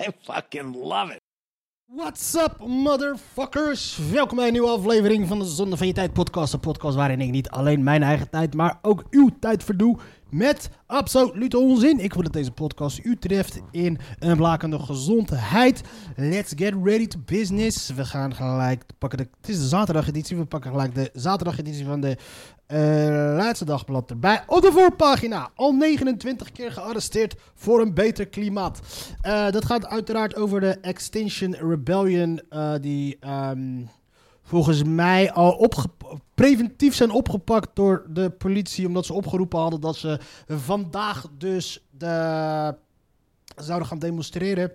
I fucking love it. What's up, motherfuckers? Welkom bij een nieuwe aflevering van de Zonde van Je Tijd podcast. Een podcast waarin ik niet alleen mijn eigen tijd, maar ook uw tijd verdoe met absolute onzin. Ik wil dat deze podcast u treft in een blakende gezondheid. Let's get ready to business. We gaan gelijk pakken de... Het is de zaterdageditie. We pakken gelijk de zaterdageditie van de eh, laatste dagblad erbij. Op de voorpagina. Al 29 keer gearresteerd voor een beter klimaat. Eh, dat gaat uiteraard over de Extinction Rebellion. eh, die ehm, volgens mij al preventief zijn opgepakt door de politie. Omdat ze opgeroepen hadden dat ze vandaag dus de, zouden gaan demonstreren.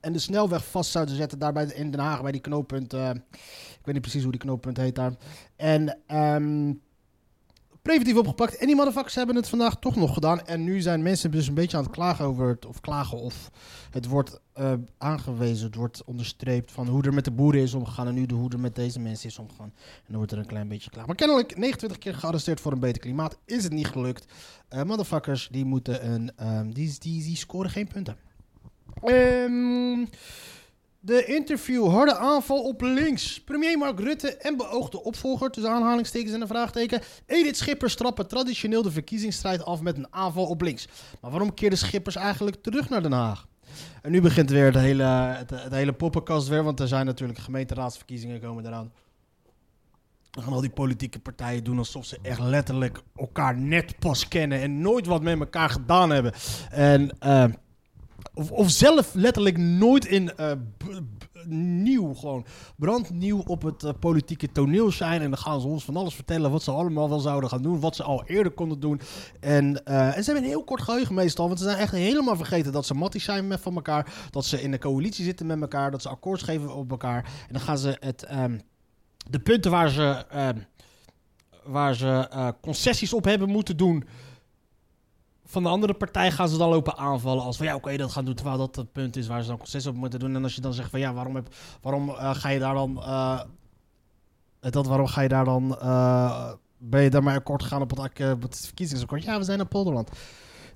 En de snelweg vast zouden zetten daar bij de- in Den Haag bij die knooppunt. eh, ik weet niet precies hoe die knooppunt heet daar. En ehm, preventief opgepakt. En die motherfuckers hebben het vandaag toch nog gedaan. En nu zijn mensen dus een beetje aan het klagen over het, of klagen of het wordt eh, aangewezen, het wordt onderstreept van hoe er met de boeren is omgegaan en nu de hoe er met deze mensen is omgegaan. En dan wordt er een klein beetje klaar. Maar kennelijk 29 keer gearresteerd voor een beter klimaat is het niet gelukt. Eh motherfuckers die moeten een, ehm, die, die, die scoren geen punten. Ehm, de interview, harde aanval op links. Premier Mark Rutte en beoogde opvolger, tussen aanhalingstekens en een vraagteken. Edith Schippers trappen traditioneel de verkiezingsstrijd af met een aanval op links. Maar waarom keerde Schippers eigenlijk terug naar Den Haag? En nu begint weer het hele, het, het hele poppenkast weer, want er zijn natuurlijk gemeenteraadsverkiezingen komen eraan. Dan gaan al die politieke partijen doen alsof ze echt letterlijk elkaar net pas kennen en nooit wat met elkaar gedaan hebben. En, eh, of, zelf letterlijk nooit in eh, nieuw, gewoon brandnieuw op het eh, politieke toneel zijn. En dan gaan ze ons van alles vertellen wat ze allemaal wel zouden gaan doen, wat ze al eerder konden doen. En, eh, en ze hebben een heel kort geheugen meestal, want ze zijn echt helemaal vergeten dat ze matties zijn met van elkaar, dat ze in de coalitie zitten met elkaar, dat ze akkoords geven op elkaar. En dan gaan ze het, ehm, de punten waar ze, ehm, waar ze concessies op hebben moeten doen van de andere partij gaan ze dan lopen aanvallen als van ja, oké, dat gaan doen terwijl dat het punt is waar ze dan concessies op moeten doen. En als je dan zegt van ja, waarom, heb, waarom eh, ga je daar dan, eh, dat, waarom ga je daar dan, eh, ben je daar maar akkoord gegaan op het, op het verkiezingsakkoord? Ja, we zijn in Polderland.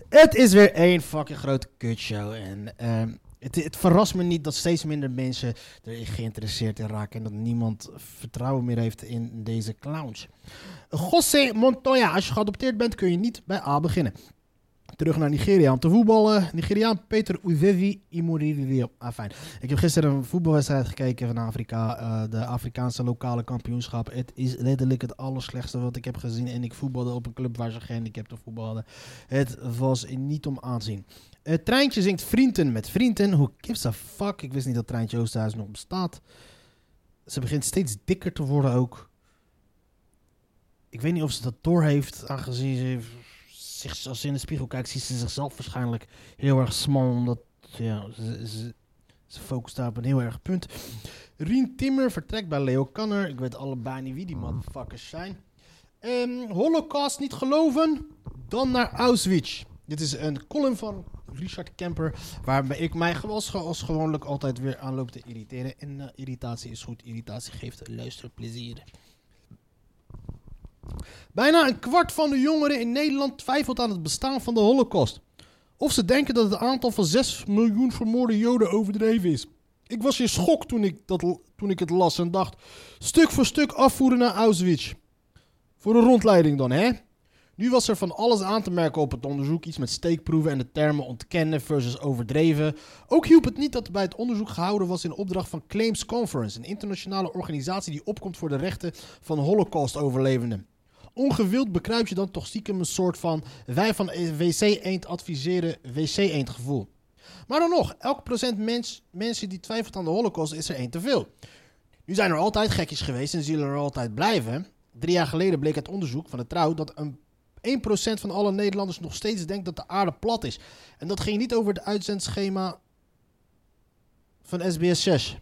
Het is weer één fucking grote kutshow en ehm, het, het verrast me niet dat steeds minder mensen erin geïnteresseerd in raken en dat niemand vertrouwen meer heeft in deze clowns. José Montoya, als je geadopteerd bent kun je niet bij A beginnen. Terug naar Nigeria om te voetballen. Nigeriaan Peter Uzevi Imuririo. Ah. Ik heb gisteren een voetbalwedstrijd gekeken van Afrika. eh, de Afrikaanse lokale kampioenschap. Het is letterlijk het allerslechtste wat ik heb gezien. En ik voetbalde op een club waar ze gehandicapten voetbalden. Het was niet om aanzien. Het treintje zingt Vrienden met Vrienden. Who gives a fuck? Ik wist niet dat Treintje Oosterhuis nog bestaat. Ze begint steeds dikker te worden ook. Ik weet niet of ze dat doorheeft, aangezien ze zich, als ze in de spiegel kijkt, ziet ze zichzelf waarschijnlijk heel erg smal, omdat ja, ze, ze, ze focust daar op een heel erg punt. Rien Timmer vertrekt bij Leo Kanner. Ik weet allebei niet wie die motherfuckers zijn. Ehm, Holocaust niet geloven, dan naar Auschwitz. Dit is een column van Richard Kemper, waarbij ik mij als, als gewoonlijk altijd weer aan loop te irriteren. En eh, irritatie is goed, irritatie geeft luisterplezier. Bijna een kwart van de jongeren in Nederland twijfelt aan het bestaan van de Holocaust. Of ze denken dat het aantal van 6 miljoen vermoorde Joden overdreven is. Ik was in schok toen ik, dat, toen ik het las en dacht: stuk voor stuk afvoeren naar Auschwitz. Voor een rondleiding dan, hè? Nu was er van alles aan te merken op het onderzoek. Iets met steekproeven en de termen ontkennen versus overdreven. Ook hielp het niet dat bij het onderzoek gehouden was in opdracht van Claims Conference, een internationale organisatie die opkomt voor de rechten van Holocaust-overlevenden. Ongewild bekruip je dan toch stiekem een soort van wij van WC Eend adviseren WC Eend gevoel. Maar dan nog, elk procent mens, mensen die twijfelt aan de holocaust is er één te veel. Nu zijn er altijd gekjes geweest en zullen er altijd blijven. Drie jaar geleden bleek uit onderzoek van de Trouw dat een 1% van alle Nederlanders nog steeds denkt dat de aarde plat is. En dat ging niet over het uitzendschema van SBS 6.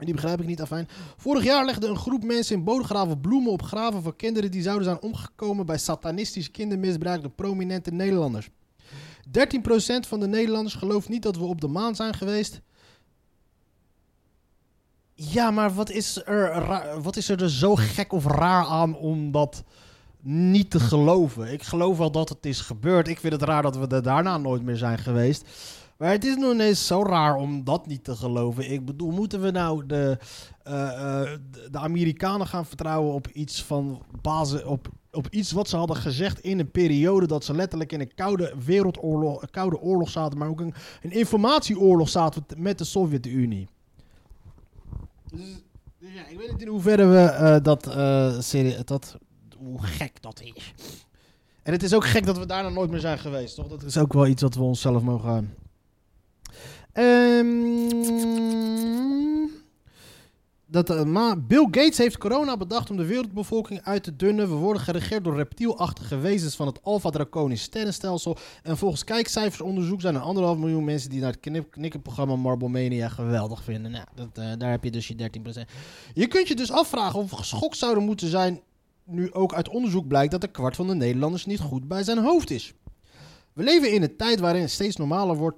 En die begrijp ik niet afijn. Vorig jaar legde een groep mensen in Bodegraven bloemen op graven van kinderen die zouden zijn omgekomen bij satanistisch kindermisbruik door prominente Nederlanders. 13% van de Nederlanders gelooft niet dat we op de maan zijn geweest. Ja, maar wat is er, wat is er zo gek of raar aan om dat niet te geloven? Ik geloof wel dat het is gebeurd. Ik vind het raar dat we er daarna nooit meer zijn geweest. Maar het is nog ineens zo raar om dat niet te geloven. Ik bedoel, moeten we nou de, eh, eh, de- de Amerikanen gaan vertrouwen op iets van basis, op, op iets wat ze hadden gezegd in een periode dat ze letterlijk in een koude wereldoorlog, koude oorlog zaten, maar ook een, een informatieoorlog zaten met de Sovjet-Unie. Dus, dus ja, ik weet niet in hoeverre we eh, dat, eh serie, dat, hoe gek dat is. En het is ook gek dat we daarna nooit meer zijn geweest, toch? Dat is ook wel iets wat we onszelf mogen. Ehm dat, Bill Gates heeft corona bedacht om de wereldbevolking uit te dunnen. We worden geregeerd door reptielachtige wezens van het Alpha Draconisch sterrenstelsel. En volgens kijkcijfersonderzoek zijn er anderhalf miljoen mensen die naar het knikkenprogramma Marble Mania geweldig vinden. Nou, dat, eh, daar heb je dus je 13%. Je kunt je dus afvragen of we geschokt zouden moeten zijn. Nu ook uit onderzoek blijkt dat een kwart van de Nederlanders niet goed bij zijn hoofd is. We leven in een tijd waarin het steeds normaler wordt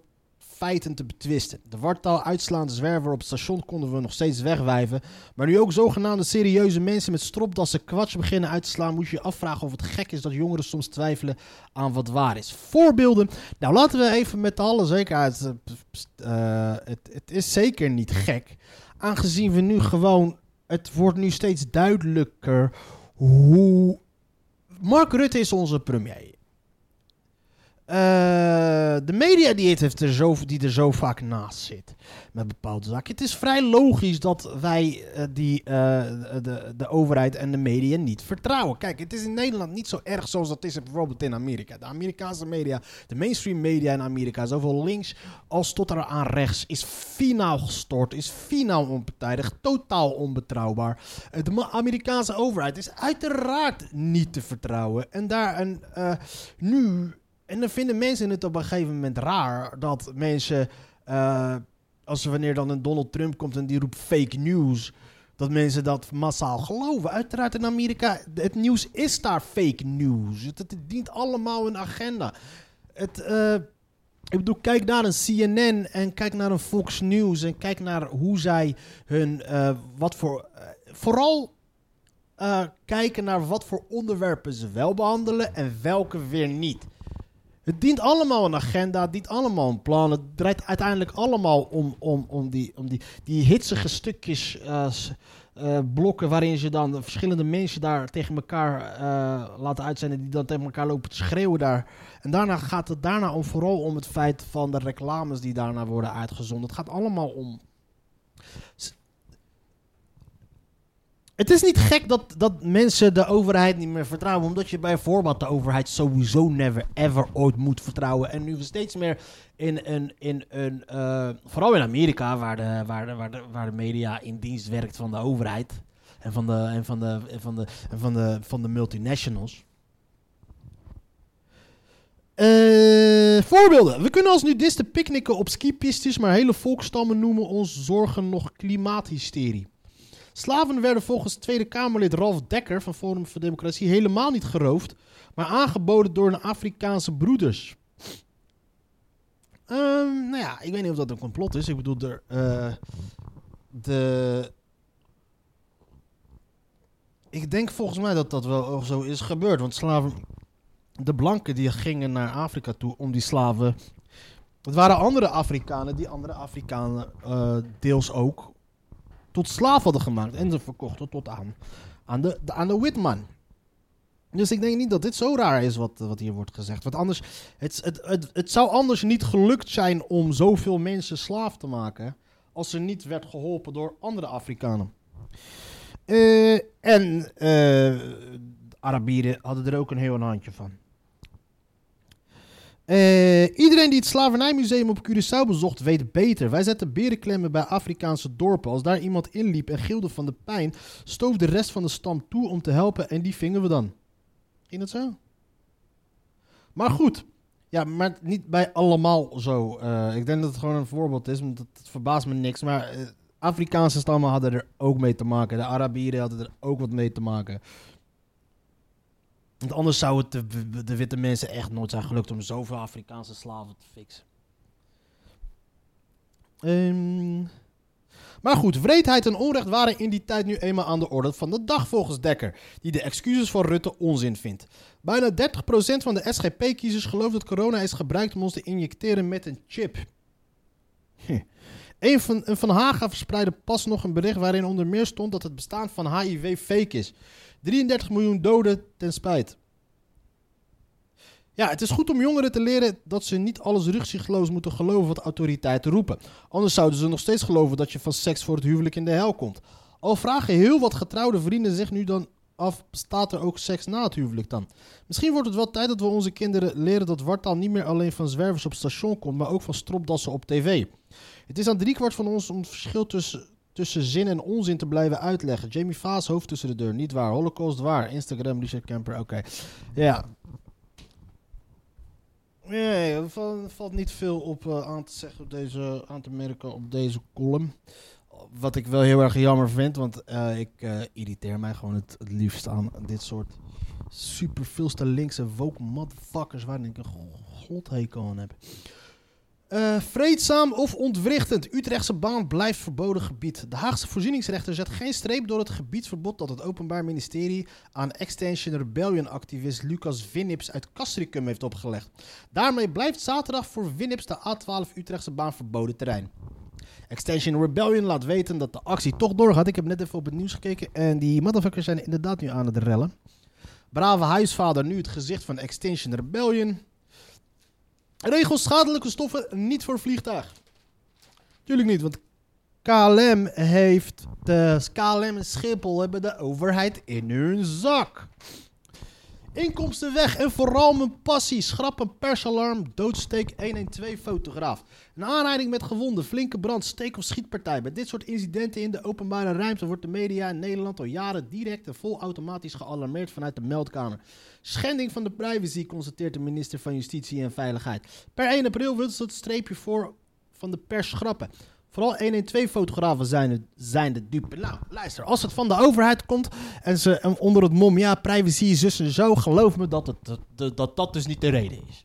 feiten te betwisten. De wartaal uitslaande zwerver op het station konden we nog steeds wegwijven. Maar nu ook zogenaamde serieuze mensen met stropdassen kwats beginnen uit te slaan, moet je je afvragen of het gek is dat jongeren soms twijfelen aan wat waar is. Voorbeelden. Nou, laten we even met alle zekerheid. eh, eh, het, het is zeker niet gek. Aangezien we nu gewoon. Het wordt nu steeds duidelijker hoe. Mark Rutte is onze premier. Eh, de media die, heeft er zo, die er zo vaak naast zit met bepaalde zaken. Het is vrij logisch dat wij eh, die, eh, de, de overheid en de media niet vertrouwen. Kijk, het is in Nederland niet zo erg zoals dat is bijvoorbeeld in Amerika. De Amerikaanse media, de mainstream media in Amerika, zowel links als tot eraan rechts, is finaal gestort, is finaal onpartijdig, totaal onbetrouwbaar. De Amerikaanse overheid is uiteraard niet te vertrouwen. En daar en nu en dan vinden mensen het op een gegeven moment raar dat mensen, eh, als er wanneer dan een Donald Trump komt en die roept fake news, dat mensen dat massaal geloven. Uiteraard in Amerika, het nieuws is daar fake news. Het, dient allemaal een agenda. Het, eh, ik bedoel, kijk naar een CNN en kijk naar een Fox News en kijk naar hoe zij hun, eh, wat voor, vooral kijken naar wat voor onderwerpen ze wel behandelen en welke weer niet. Het dient allemaal een agenda, het dient allemaal een plan. Het draait uiteindelijk allemaal om, om, om, die, om die, die hitsige stukjes, eh, eh, blokken waarin ze dan de verschillende mensen daar tegen elkaar eh, laten uitzenden, die dan tegen elkaar lopen te schreeuwen daar. En daarna gaat het daarna om, vooral om het feit van de reclames die daarna worden uitgezonden. Het gaat allemaal om Het is niet gek dat, dat mensen de overheid niet meer vertrouwen. Omdat je bijvoorbeeld de overheid sowieso never ever ooit moet vertrouwen. En nu we steeds meer in een. In een eh, vooral in Amerika, waar de, waar, de, waar, de, waar de media in dienst werkt van de overheid. En van de, en van de, en van de, en van de, van de multinationals. Eh, voorbeelden. We kunnen als nudisten picknicken op skipistes, maar hele volkstammen noemen ons zorgen nog klimaathysterie. Slaven werden volgens Tweede Kamerlid Ralf Dekker van Forum voor Democratie helemaal niet geroofd, maar aangeboden door een Afrikaanse broeders. Ehm, nou ja, ik weet niet of dat een complot is. Ik bedoel, er, eh, de. Ik denk volgens mij dat dat wel zo is gebeurd. Want slaven. De blanken die gingen naar Afrika toe om die slaven. Het waren andere Afrikanen die andere Afrikanen eh, deels ook tot slaaf hadden gemaakt. En ze verkochten tot aan, aan, de, de- aan de witman. Dus ik denk niet dat dit zo raar is wat, wat hier wordt gezegd. Want anders, het, het, het, het zou anders niet gelukt zijn om zoveel mensen slaaf te maken. als er niet werd geholpen door andere Afrikanen. Eh, en eh, Arabieren hadden er ook een heel een handje van. Eh, iedereen die het slavernijmuseum op Curaçao bezocht, weet beter. Wij zetten berenklemmen bij Afrikaanse dorpen. Als daar iemand inliep en gilde van de pijn, stoof de rest van de stam toe om te helpen en die vingen we dan. Ging dat zo? Maar goed, Ja, maar niet bij allemaal zo. Eh, ik denk dat het gewoon een voorbeeld is, want het, het verbaast me niks. Maar eh, Afrikaanse stammen hadden er ook mee te maken. De Arabieren hadden er ook wat mee te maken. Want anders zou het de, witte mensen echt nooit zijn gelukt om zoveel Afrikaanse slaven te fixen. Ehm, maar goed, wreedheid en onrecht waren in die tijd nu eenmaal aan de orde van de dag volgens Dekker, die de excuses van Rutte onzin vindt. Bijna 30% van de SGP-kiezers gelooft dat corona is gebruikt om ons te injecteren met een chip. Een van, een van Haga verspreidde pas nog een bericht waarin onder meer stond dat het bestaan van HIV fake is. 33 miljoen doden ten spijt. Ja, het is goed om jongeren te leren dat ze niet alles rugzichtloos moeten geloven wat autoriteiten roepen. Anders zouden ze nog steeds geloven dat je van seks voor het huwelijk in de hel komt. Al vragen heel wat getrouwde vrienden zich nu dan af, bestaat er ook seks na het huwelijk dan? Misschien wordt het wel tijd dat we onze kinderen leren dat wartaal niet meer alleen van zwervers op station komt, maar ook van stropdassen op tv. Het is aan driekwart van ons om het verschil tussen, tussen zin en onzin te blijven uitleggen. Jamie Vaas, hoofd tussen de deur. Niet waar. Holocaust waar. Instagram, Richard Kemper. Oké. Ja. Nee, er valt, niet veel op uh, aan te zeggen op deze, aan te merken op deze column. Wat ik wel heel erg jammer vind, want uh, ik uh, irriteer mij gewoon het, liefst aan dit soort super veelste linkse woke motherfuckers waar ik een godhekel aan heb. Uh, vreedzaam of ontwrichtend. Utrechtse baan blijft verboden gebied. De Haagse voorzieningsrechter zet geen streep door het gebiedsverbod dat het Openbaar Ministerie aan Extension Rebellion-activist Lucas Vinnips uit Castricum heeft opgelegd. Daarmee blijft zaterdag voor Vinnips de A12 Utrechtse baan verboden terrein. Extension Rebellion laat weten dat de actie toch doorgaat. Ik heb net even op het nieuws gekeken en die motherfuckers zijn inderdaad nu aan het rellen. Brave huisvader, nu het gezicht van Extension Rebellion. Regel schadelijke stoffen niet voor vliegtuig. Tuurlijk niet, want KLM heeft de KLM en Schiphol hebben de overheid in hun zak. Inkomsten weg en vooral mijn passie. Schrap een persalarm, doodsteek 112 fotograaf. Een aanrijding met gewonden, flinke brand, steek- of schietpartij. Bij dit soort incidenten in de openbare ruimte wordt de media in Nederland al jaren direct en volautomatisch gealarmeerd vanuit de meldkamer. Schending van de privacy, constateert de minister van Justitie en Veiligheid. Per 1 april wil ze het streepje voor van de pers schrappen. Vooral 112-fotografen zijn, het, zijn de dupe. Nou, luister, als het van de overheid komt en ze onder het mom, ja, privacy dus en zo, geloof me dat, het, dat, dat dat dus niet de reden is.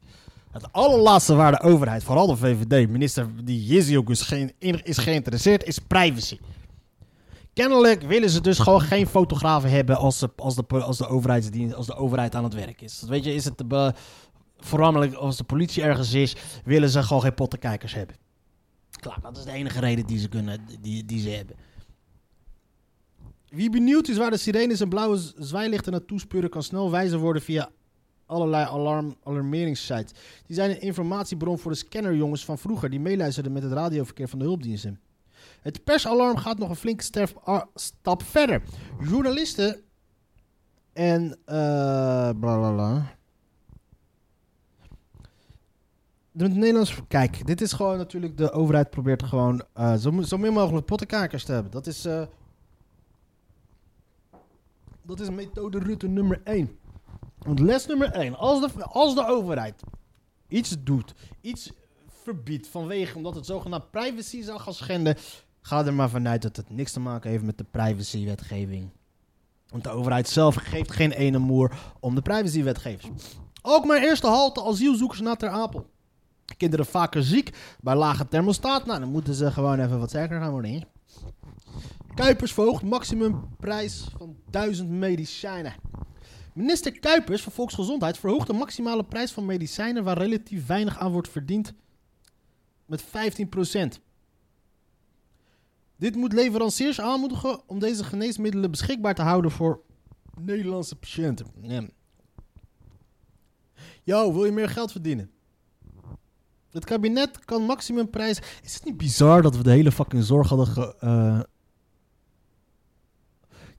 Het allerlaatste waar de overheid, vooral de VVD, minister die ook is, geen, is geïnteresseerd, is privacy. Kennelijk willen ze dus gewoon geen fotografen hebben als, de, als, de, als, de, overheidsdienst, als de overheid aan het werk is. Weet je, is het de, voornamelijk als de politie ergens is, willen ze gewoon geen pottenkijkers hebben. Klaar, dat is de enige reden die ze, kunnen, die, die ze hebben. Wie benieuwd is waar de sirenes en blauwe zwaailichten naartoe spuren, kan snel wijzer worden via allerlei alarm, alarmeringssites. Die zijn een informatiebron voor de scannerjongens van vroeger die meeluisterden met het radioverkeer van de hulpdiensten. Het persalarm gaat nog een flinke stap verder. Journalisten en uh. De Nederlands, kijk, dit is gewoon natuurlijk de overheid probeert gewoon uh, zo, zo min mogelijk pottenkakers te hebben. Dat is, uh, dat is methode Rutte nummer 1. Want les nummer 1, als de, als de overheid iets doet, iets verbiedt vanwege omdat het zogenaamd privacy zou gaan schenden, ga er maar vanuit dat het niks te maken heeft met de privacywetgeving. Want de overheid zelf geeft geen ene moer om de privacywetgeving. Ook mijn eerste halte asielzoekers naar Ter Apel. Kinderen vaker ziek bij lage thermostaat. Nou, dan moeten ze gewoon even wat sterker gaan worden. Kuipers verhoogt maximumprijs van 1000 medicijnen. Minister Kuipers van Volksgezondheid verhoogt de maximale prijs van medicijnen waar relatief weinig aan wordt verdiend met 15%. Dit moet leveranciers aanmoedigen om deze geneesmiddelen beschikbaar te houden voor Nederlandse patiënten. Ja. Yo, wil je meer geld verdienen? Het kabinet kan maximumprijs. Is het niet bizar dat we de hele fucking zorg hadden ge, uh,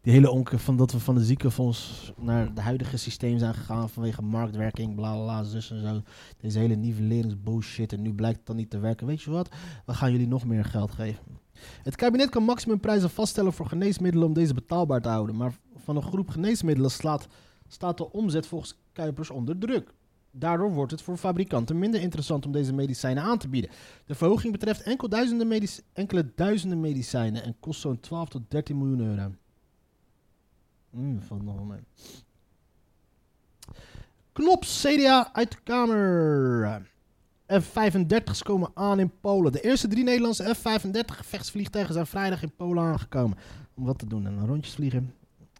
die hele onker van dat we van de ziekenfonds naar het huidige systeem zijn gegaan vanwege marktwerking, bla bla, bla zus en zo. Deze hele nivelleringsbullshit en nu blijkt het dan niet te werken. Weet je wat? We gaan jullie nog meer geld geven. Het kabinet kan maximumprijzen vaststellen voor geneesmiddelen om deze betaalbaar te houden. Maar van een groep geneesmiddelen slaat, staat de omzet volgens Kuipers onder druk. Daardoor wordt het voor fabrikanten minder interessant om deze medicijnen aan te bieden. De verhoging betreft enkel duizenden enkele duizenden medicijnen en kost zo'n 12 tot 13 miljoen euro. Mee. Knops, CDA uit de Kamer. F-35's komen aan in Polen. De eerste drie Nederlandse F-35 gevechtsvliegtuigen zijn vrijdag in Polen aangekomen. Om wat te doen en rondjes vliegen.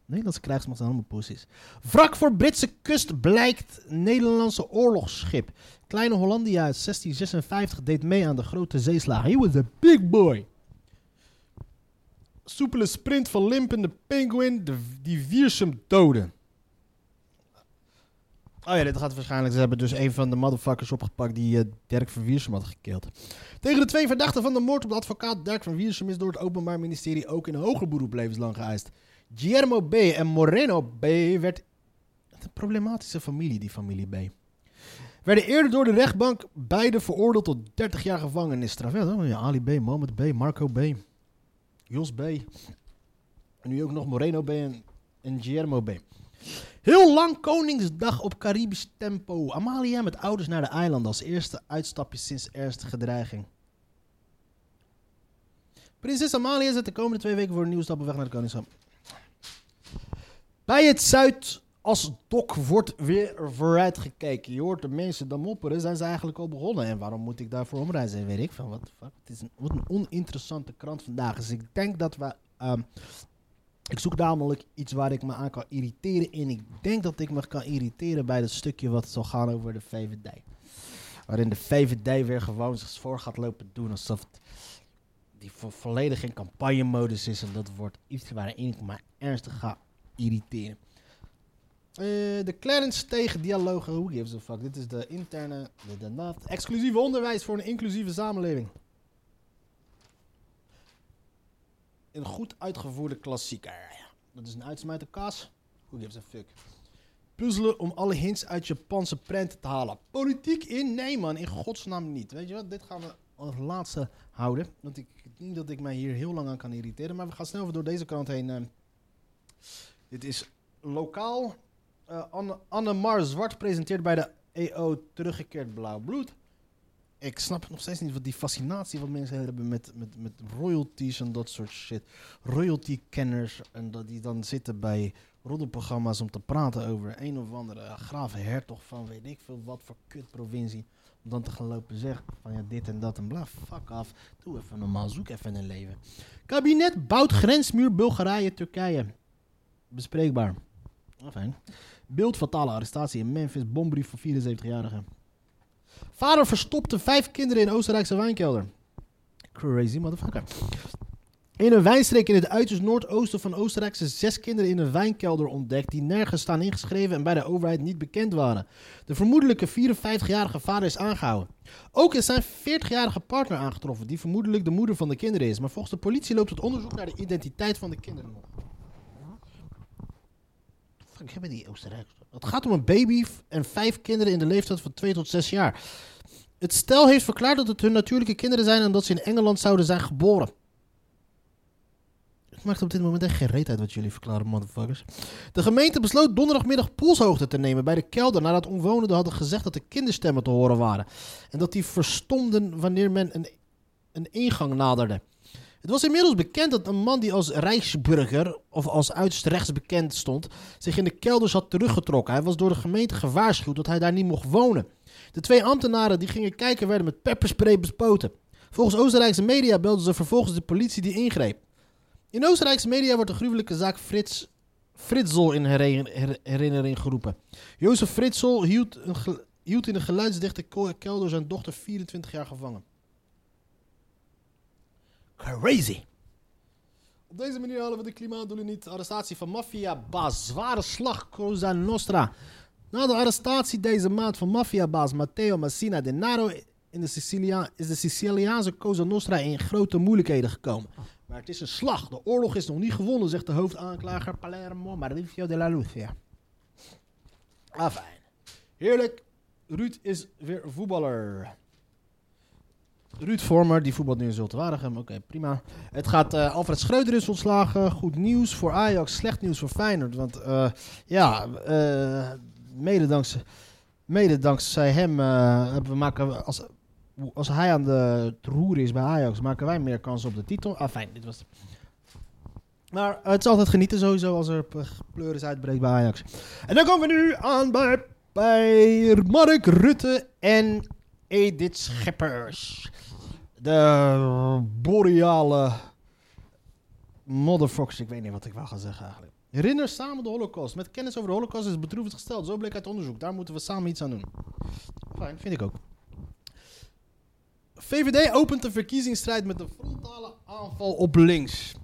Nederlandse krijgsmacht zijn allemaal pussies. Wrak voor Britse kust blijkt Nederlandse oorlogsschip. Kleine Hollandia uit 1656 deed mee aan de grote zeeslag. He was a big boy. Soepele sprint van limpende penguin de, die Wiersum doden. Oh ja, dit gaat waarschijnlijk. Ze hebben dus een van de motherfuckers opgepakt die eh, Dirk van Wiersum had gekild. Tegen de twee verdachten van de moord op de advocaat Dirk van Wiersum is door het Openbaar Ministerie ook in hoger beroep levenslang geëist. Guillermo B. en Moreno B. werd. Een problematische familie, die familie B. Werden eerder door de rechtbank beide veroordeeld tot 30 jaar gevangenisstraf. Ja, Ali B., Mohamed B., Marco B., Jos B. En nu ook nog Moreno B. en, en Guillermo B. Heel lang Koningsdag op Caribisch tempo. Amalia met ouders naar de eilanden als eerste uitstapje sinds ernstige dreiging. Prinses Amalia zet de komende twee weken voor een nieuwe stap op weg naar de Koningschap. Bij het Zuid als dok wordt weer vooruitgekeken. Je hoort de mensen dan mopperen, zijn ze eigenlijk al begonnen. En waarom moet ik daarvoor omreizen? Weet ik van wat fuck. Het is een, wat een oninteressante krant vandaag. Dus ik denk dat we. ehm, ik zoek namelijk iets waar ik me aan kan irriteren. En ik denk dat ik me kan irriteren bij het stukje wat zal gaan over de VVD. Waarin de VVD weer gewoon zich voor gaat lopen doen alsof die vo- volledig in campagnemodus is. En dat wordt iets waarin ik me ernstig ga irriteren. Eh, de Clarence tegen dialogen. Who gives a fuck? Dit is de interne, de, exclusieve onderwijs voor een inclusieve samenleving. Een goed uitgevoerde klassieker. Dat is een uitsmijter kaas. Who gives a fuck? Puzzelen om alle hints uit Japanse prenten te halen. Politiek in? Nee man, in godsnaam niet. Weet je wat, dit gaan we als laatste houden. Want ik denk dat ik mij hier heel lang aan kan irriteren. Maar we gaan snel even door deze krant heen. eh. Dit is lokaal. Eh, Anne, Anne Mar Zwart presenteert bij de EO teruggekeerd blauw bloed. Ik snap nog steeds niet wat die fascinatie wat mensen hebben met, met, met royalties en dat soort shit. Royalty-kenners en dat die dan zitten bij roddelprogramma's om te praten over een of andere grave hertog van weet ik veel wat voor kutprovincie. Om dan te gaan lopen zeggen van ja dit en dat en bla. Fuck af. Doe even normaal. Zoek even een leven. Kabinet bouwt grensmuur Bulgarije-Turkije. Bespreekbaar. Ah, fijn. Beeld fatale arrestatie in Memphis. Bombrief voor 74-jarige. Vader verstopte vijf kinderen in Oostenrijkse wijnkelder. Crazy motherfucker. In een wijnstreek in het uiterst noordoosten van Oostenrijk zijn zes kinderen in een wijnkelder ontdekt die nergens staan ingeschreven en bij de overheid niet bekend waren. De vermoedelijke 54-jarige vader is aangehouden. Ook is zijn 40-jarige partner aangetroffen, die vermoedelijk de moeder van de kinderen is. Maar volgens de politie loopt het onderzoek naar de identiteit van de kinderen nog. Fuck, hebben die Oostenrijkers? Het gaat om een baby en vijf kinderen in de leeftijd van 2 tot 6 jaar. Het stel heeft verklaard dat het hun natuurlijke kinderen zijn en dat ze in Engeland zouden zijn geboren. Het maakt op dit moment echt geen reet uit wat jullie verklaren, motherfuckers. De gemeente besloot donderdagmiddag polshoogte te nemen bij de kelder nadat omwonenden hadden gezegd dat de kinderstemmen te horen waren. En dat die verstomden wanneer men een, een ingang naderde. Het was inmiddels bekend dat een man die als Rijksburger, of als uiterst rechts bekend stond, zich in de kelders had teruggetrokken. Hij was door de gemeente gewaarschuwd dat hij daar niet mocht wonen. De twee ambtenaren die gingen kijken werden met pepperspray bespoten. Volgens Oostenrijkse media belden ze vervolgens de politie die ingreep. In Oostenrijkse media wordt de gruwelijke zaak Frits Fritzel in herinner- her- herinnering geroepen. Jozef Fritzel hield, hield in een geluidsdichte kelder zijn dochter 24 jaar gevangen. Crazy. Op deze manier halen we de klimaatdoelen niet. Arrestatie van maffiabaas. Zware slag Cosa Nostra. Na de arrestatie deze maand van maffiabaas Matteo Messina Denaro in de Sicilia, is de Siciliaanse Cosa Nostra in grote moeilijkheden gekomen. Maar het is een slag. De oorlog is nog niet gewonnen, zegt de hoofdaanklager Palermo Mauricio de la Lucia. Ah, fijn. Heerlijk. Ruud is weer voetballer. Ruud Vormer, die voetbalt nu in Zultewaardigem. Oké, prima. Het gaat, eh, Alfred Schreuder is ontslagen. Goed nieuws voor Ajax, slecht nieuws voor Feyenoord. Want eh, ja, eh, mede dankzij hem we maken, als, als hij aan de het roer is bij Ajax, maken wij meer kans op de titel. Ah, fijn, dit was... Maar het is altijd genieten sowieso als er pleuris uitbreekt bij Ajax. En dan komen we nu aan bij, bij Mark Rutte en Edith Scheppers. De boreale motherfuckers. Ik weet niet wat ik wou gaan zeggen eigenlijk. Herinner samen de holocaust. Met kennis over de holocaust is bedroevend gesteld. Zo bleek uit onderzoek. Daar moeten we samen iets aan doen. Fijn, vind ik ook. VVD opent de verkiezingsstrijd met een frontale aanval op links.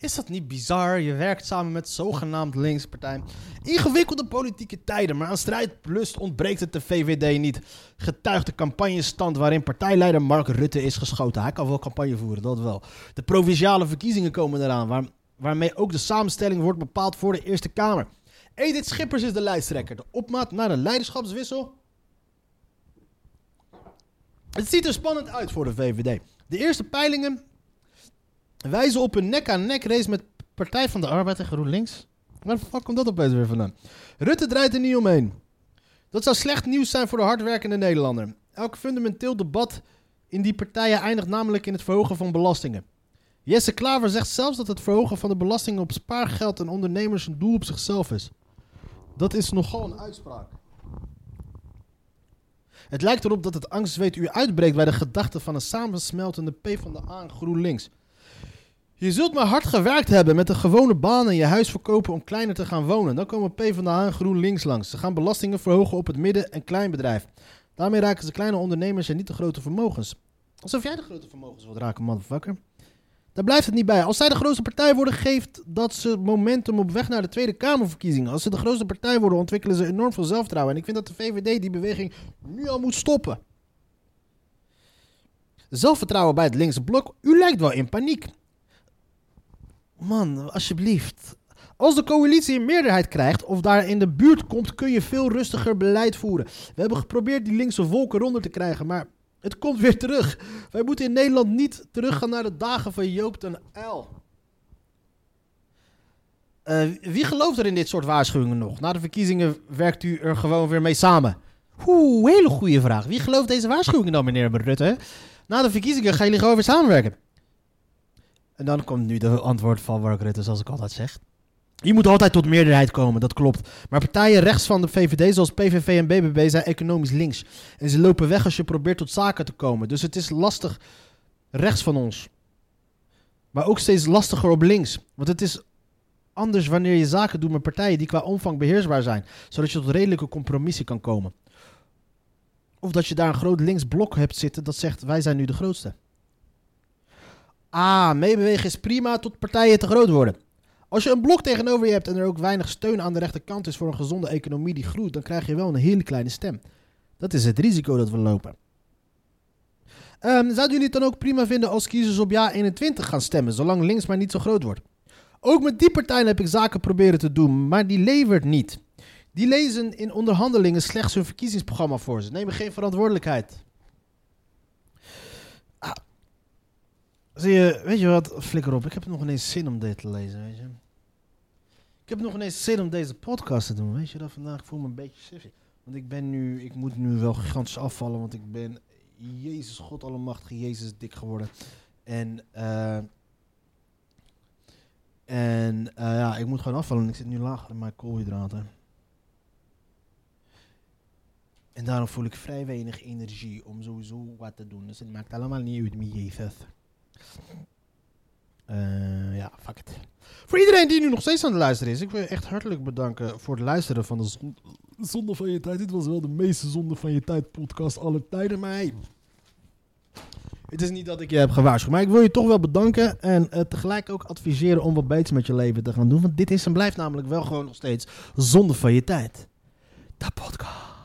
Is dat niet bizar? Je werkt samen met zogenaamd linkspartij. Ingewikkelde politieke tijden, maar aan strijdlust ontbreekt het de VVD niet. Getuigt de campagnestand waarin partijleider Mark Rutte is geschoten. Hij kan wel campagne voeren, dat wel. De provinciale verkiezingen komen eraan, waar, waarmee ook de samenstelling wordt bepaald voor de Eerste Kamer. Edith Schippers is de lijsttrekker. De opmaat naar een leiderschapswissel. Het ziet er spannend uit voor de VVD. De eerste peilingen wijzen op een nek-aan-nek race met Partij van de Arbeid en GroenLinks. Waar fuck komt dat opeens weer vandaan? Rutte draait er niet omheen. Dat zou slecht nieuws zijn voor de hardwerkende Nederlander. Elk fundamenteel debat in die partijen eindigt namelijk in het verhogen van belastingen. Jesse Klaver zegt zelfs dat het verhogen van de belastingen op spaargeld en ondernemers een doel op zichzelf is. Dat is nogal een uitspraak. Het lijkt erop dat het angstzweet u uitbreekt bij de gedachte van een samensmeltende P van de A en GroenLinks. Je zult maar hard gewerkt hebben met een gewone baan en je huis verkopen om kleiner te gaan wonen. Dan komen PvdA en GroenLinks langs. Ze gaan belastingen verhogen op het midden- en kleinbedrijf. Daarmee raken ze kleine ondernemers en niet de grote vermogens. Alsof jij de grote vermogens wilt raken, motherfucker. Daar blijft het niet bij. Als zij de grootste partij worden, geeft dat ze momentum op weg naar de Tweede Kamerverkiezingen. Als ze de grootste partij worden, ontwikkelen ze enorm veel zelfvertrouwen. En ik vind dat de VVD die beweging nu al moet stoppen. Zelfvertrouwen bij het linkse blok. U lijkt wel in paniek. Man, alsjeblieft. Als de coalitie een meerderheid krijgt of daar in de buurt komt, kun je veel rustiger beleid voeren. We hebben geprobeerd die linkse volken ronder te krijgen, maar het komt weer terug. Wij moeten in Nederland niet teruggaan naar de dagen van Joop ten L. Uh, wie gelooft er in dit soort waarschuwingen nog? Na de verkiezingen werkt u er gewoon weer mee samen. Oeh, hele goede vraag. Wie gelooft deze waarschuwingen dan, meneer Rutte? Na de verkiezingen gaan jullie gewoon weer samenwerken. En dan komt nu de antwoord van Mark Rutte, zoals ik altijd zeg. Je moet altijd tot meerderheid komen, dat klopt. Maar partijen rechts van de VVD, zoals PVV en BBB, zijn economisch links. En ze lopen weg als je probeert tot zaken te komen. Dus het is lastig rechts van ons. Maar ook steeds lastiger op links. Want het is anders wanneer je zaken doet met partijen die qua omvang beheersbaar zijn. Zodat je tot redelijke compromissen kan komen. Of dat je daar een groot links blok hebt zitten dat zegt wij zijn nu de grootste. Ah, meebewegen is prima tot partijen te groot worden. Als je een blok tegenover je hebt en er ook weinig steun aan de rechterkant is voor een gezonde economie die groeit, dan krijg je wel een hele kleine stem. Dat is het risico dat we lopen. Um, zouden jullie het dan ook prima vinden als kiezers op ja 21 gaan stemmen, zolang links maar niet zo groot wordt? Ook met die partijen heb ik zaken proberen te doen, maar die levert niet. Die lezen in onderhandelingen slechts hun verkiezingsprogramma voor. Ze nemen geen verantwoordelijkheid. Zie je, weet je wat, flikker op. Ik heb nog ineens zin om dit te lezen, weet je. Ik heb nog ineens zin om deze podcast te doen, weet je. Dat vandaag voel me een beetje sissy. Want ik ben nu, ik moet nu wel gigantisch afvallen, want ik ben, Jezus, God allemachtige, Jezus dik geworden. En, eh... en uh, ja, ik moet gewoon afvallen. Ik zit nu laag in mijn koolhydraten. En daarom voel ik vrij weinig energie om sowieso wat te doen. Dus het maakt allemaal niet uit, mijn Jezus. Uh, ja, fuck it. Voor iedereen die nu nog steeds aan het luisteren is, ik wil je echt hartelijk bedanken voor het luisteren van de Zonde van je tijd. Dit was wel de meeste Zonde van je tijd podcast aller tijden, maar het is niet dat ik je heb gewaarschuwd, maar ik wil je toch wel bedanken en uh, tegelijk ook adviseren om wat beter met je leven te gaan doen, want dit is en blijft namelijk wel gewoon nog steeds Zonde van je tijd. De podcast.